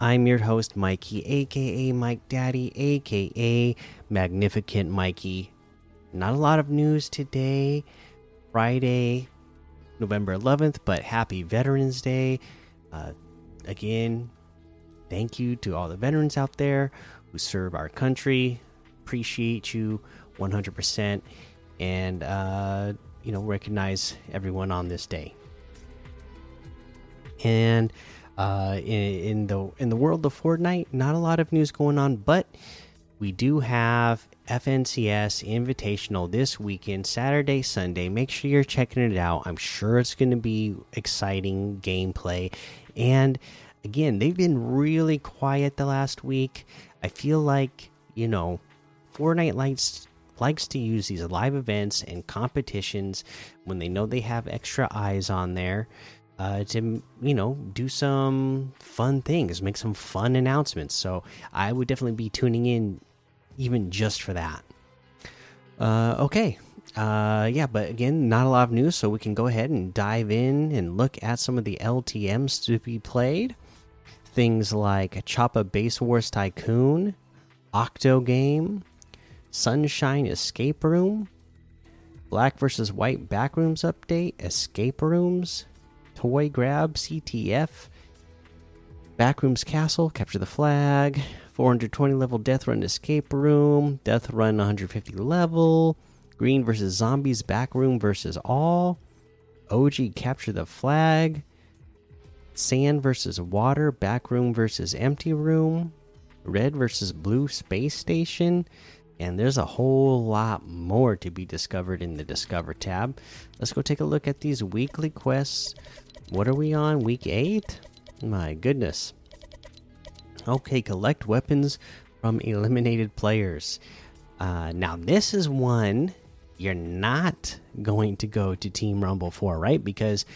I'm your host, Mikey, aka Mike Daddy, aka Magnificent Mikey. Not a lot of news today, Friday, November 11th, but happy Veterans Day. Uh, again, thank you to all the veterans out there who serve our country. Appreciate you 100%. And, uh, you know recognize everyone on this day and uh, in, in, the in the world of Fortnite, not a lot of news going on, but we do have FNCS Invitational this weekend, Saturday, Sunday. Make sure you're checking it out. I'm sure it's going to be exciting gameplay. And again, they've been really quiet the last week. I feel like you know, Fortnite likes likes to use these live events and competitions when they know they have extra eyes on there uh, to you know do some fun things, make some fun announcements. So I would definitely be tuning in, even just for that. Uh, okay, uh, yeah, but again, not a lot of news, so we can go ahead and dive in and look at some of the LTM's to be played. Things like Choppa Base Wars Tycoon, Octo Game, Sunshine Escape Room, Black vs. White Backrooms Update, Escape Rooms, Toy Grab CTF, Backrooms Castle, Capture the Flag, 420 level Death Run Escape Room, Death Run 150 level, Green versus Zombies Backroom versus All, OG Capture the Flag, Sand versus Water Backroom versus Empty Room, Red versus Blue Space Station, and there's a whole lot more to be discovered in the Discover tab. Let's go take a look at these weekly quests. What are we on? Week 8? My goodness. Okay, collect weapons from eliminated players. Uh, now, this is one you're not going to go to Team Rumble for, right? Because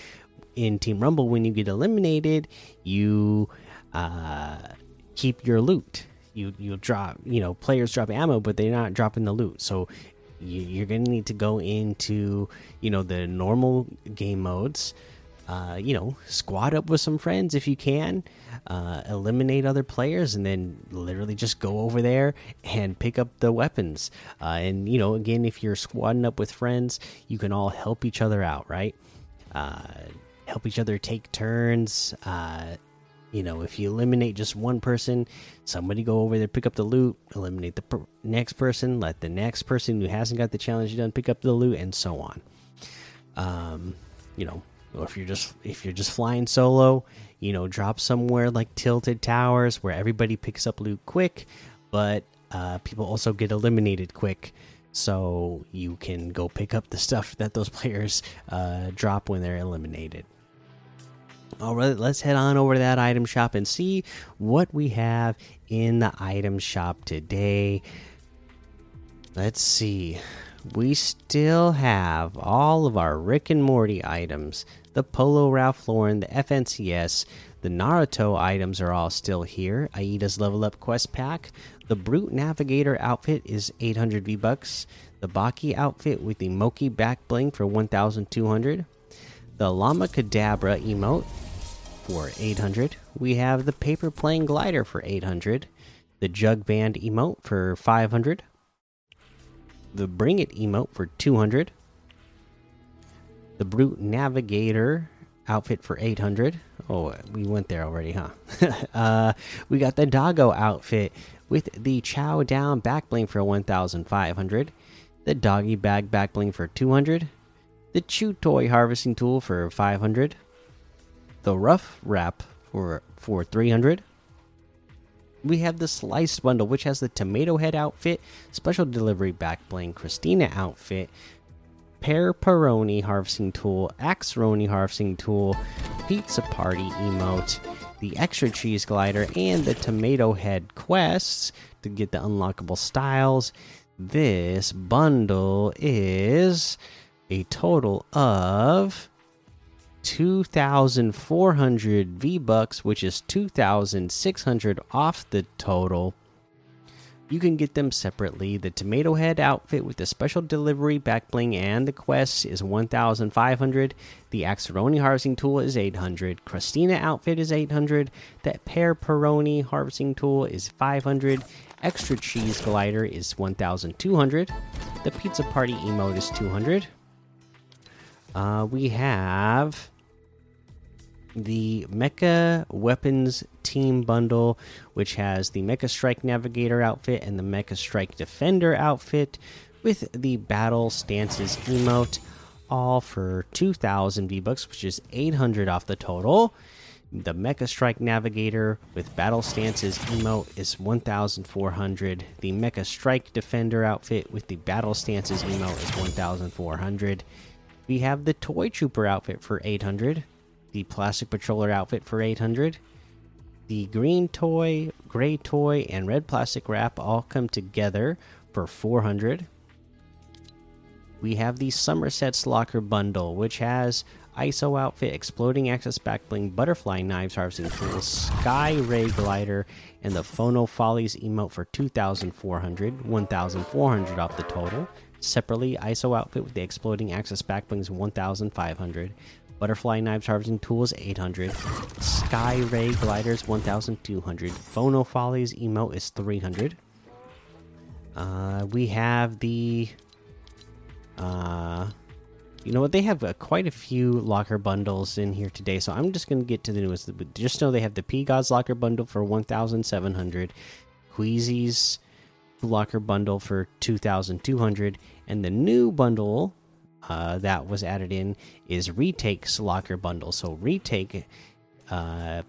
in Team Rumble, when you get eliminated, you uh, keep your loot you you drop you know players drop ammo but they're not dropping the loot so you, are gonna need to go into you know the normal game modes uh, you know squad up with some friends if you can uh, eliminate other players and then literally just go over there and pick up the weapons. Uh, and you know again if you're squadding up with friends you can all help each other out right? Uh, help each other take turns. Uh, you know, if you eliminate just one person, somebody go over there, pick up the loot, eliminate the per next person, let the next person who hasn't got the challenge done pick up the loot, and so on. Um, you know, or if you're just if you're just flying solo, you know, drop somewhere like tilted towers where everybody picks up loot quick, but uh, people also get eliminated quick. So you can go pick up the stuff that those players uh, drop when they're eliminated. All right, let's head on over to that item shop and see what we have in the item shop today. Let's see. We still have all of our Rick and Morty items. The Polo Ralph Lauren, the FNCS, the Naruto items are all still here. Aida's level up quest pack. The Brute Navigator outfit is 800 V bucks. The Baki outfit with the Moki back bling for 1200. The Llama Cadabra emote for 800. We have the paper plane glider for 800. The jug band emote for 500. The bring it emote for 200. The brute navigator outfit for 800. Oh, we went there already, huh? uh, we got the doggo outfit with the chow down back bling for 1500. The doggy bag back bling for 200. The chew toy harvesting tool for 500 the rough wrap for for 300 we have the sliced bundle which has the tomato head outfit special delivery back bling christina outfit pear peroni harvesting tool axroni harvesting tool pizza party emote the extra cheese glider, and the tomato head quests to get the unlockable styles. This bundle is a total of 2,400 V bucks, which is 2,600 off the total. You can get them separately. The Tomato Head outfit with the special delivery, back bling, and the quest is 1,500. The Axeroni harvesting tool is 800. Christina outfit is 800. That Pear Peroni harvesting tool is 500. Extra cheese glider is 1,200. The pizza party emote is 200. Uh, we have the Mecha Weapons Team Bundle, which has the Mecha Strike Navigator outfit and the Mecha Strike Defender outfit with the Battle Stances emote, all for 2,000 V Bucks, which is 800 off the total. The Mecha Strike Navigator with Battle Stances emote is 1,400. The Mecha Strike Defender outfit with the Battle Stances emote is 1,400. We have the Toy Trooper outfit for 800 the plastic patroller outfit for 800 the green toy gray toy and red plastic wrap all come together for 400 we have the somerset's locker bundle which has iso outfit exploding access backbling butterfly knives harvesting tools sky ray glider and the phono follies emote for 2400 1400 off the total. Separately iso outfit with the exploding access backblings 1500 Butterfly Knives Harvesting Tools 800. Sky Ray Gliders 1200. Phono Follies Emote is 300. Uh, we have the. Uh, you know what? They have uh, quite a few locker bundles in here today, so I'm just going to get to the newest. Just know they have the P Gods locker bundle for 1,700, Queasy's locker bundle for 2,200, and the new bundle uh, that was added in is Retake's locker bundle. So Retake uh,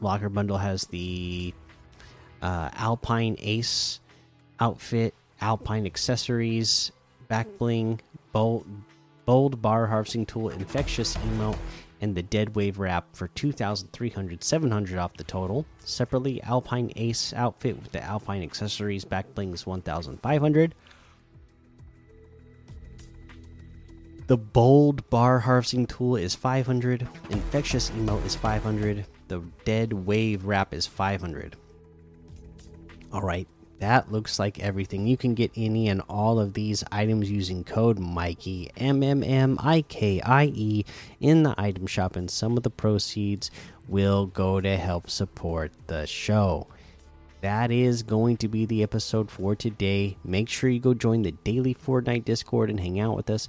locker bundle has the uh, Alpine Ace outfit, Alpine accessories, back bling, bold, bold bar harvesting tool, infectious emote, and the dead wave wrap for 2,300, 700 off the total. Separately, Alpine Ace outfit with the Alpine accessories, back bling is 1,500. The bold bar harvesting tool is 500. Infectious emote is 500. The dead wave wrap is 500. All right, that looks like everything. You can get any and all of these items using code Mikey M M M I K I E in the item shop, and some of the proceeds will go to help support the show. That is going to be the episode for today. Make sure you go join the daily Fortnite Discord and hang out with us.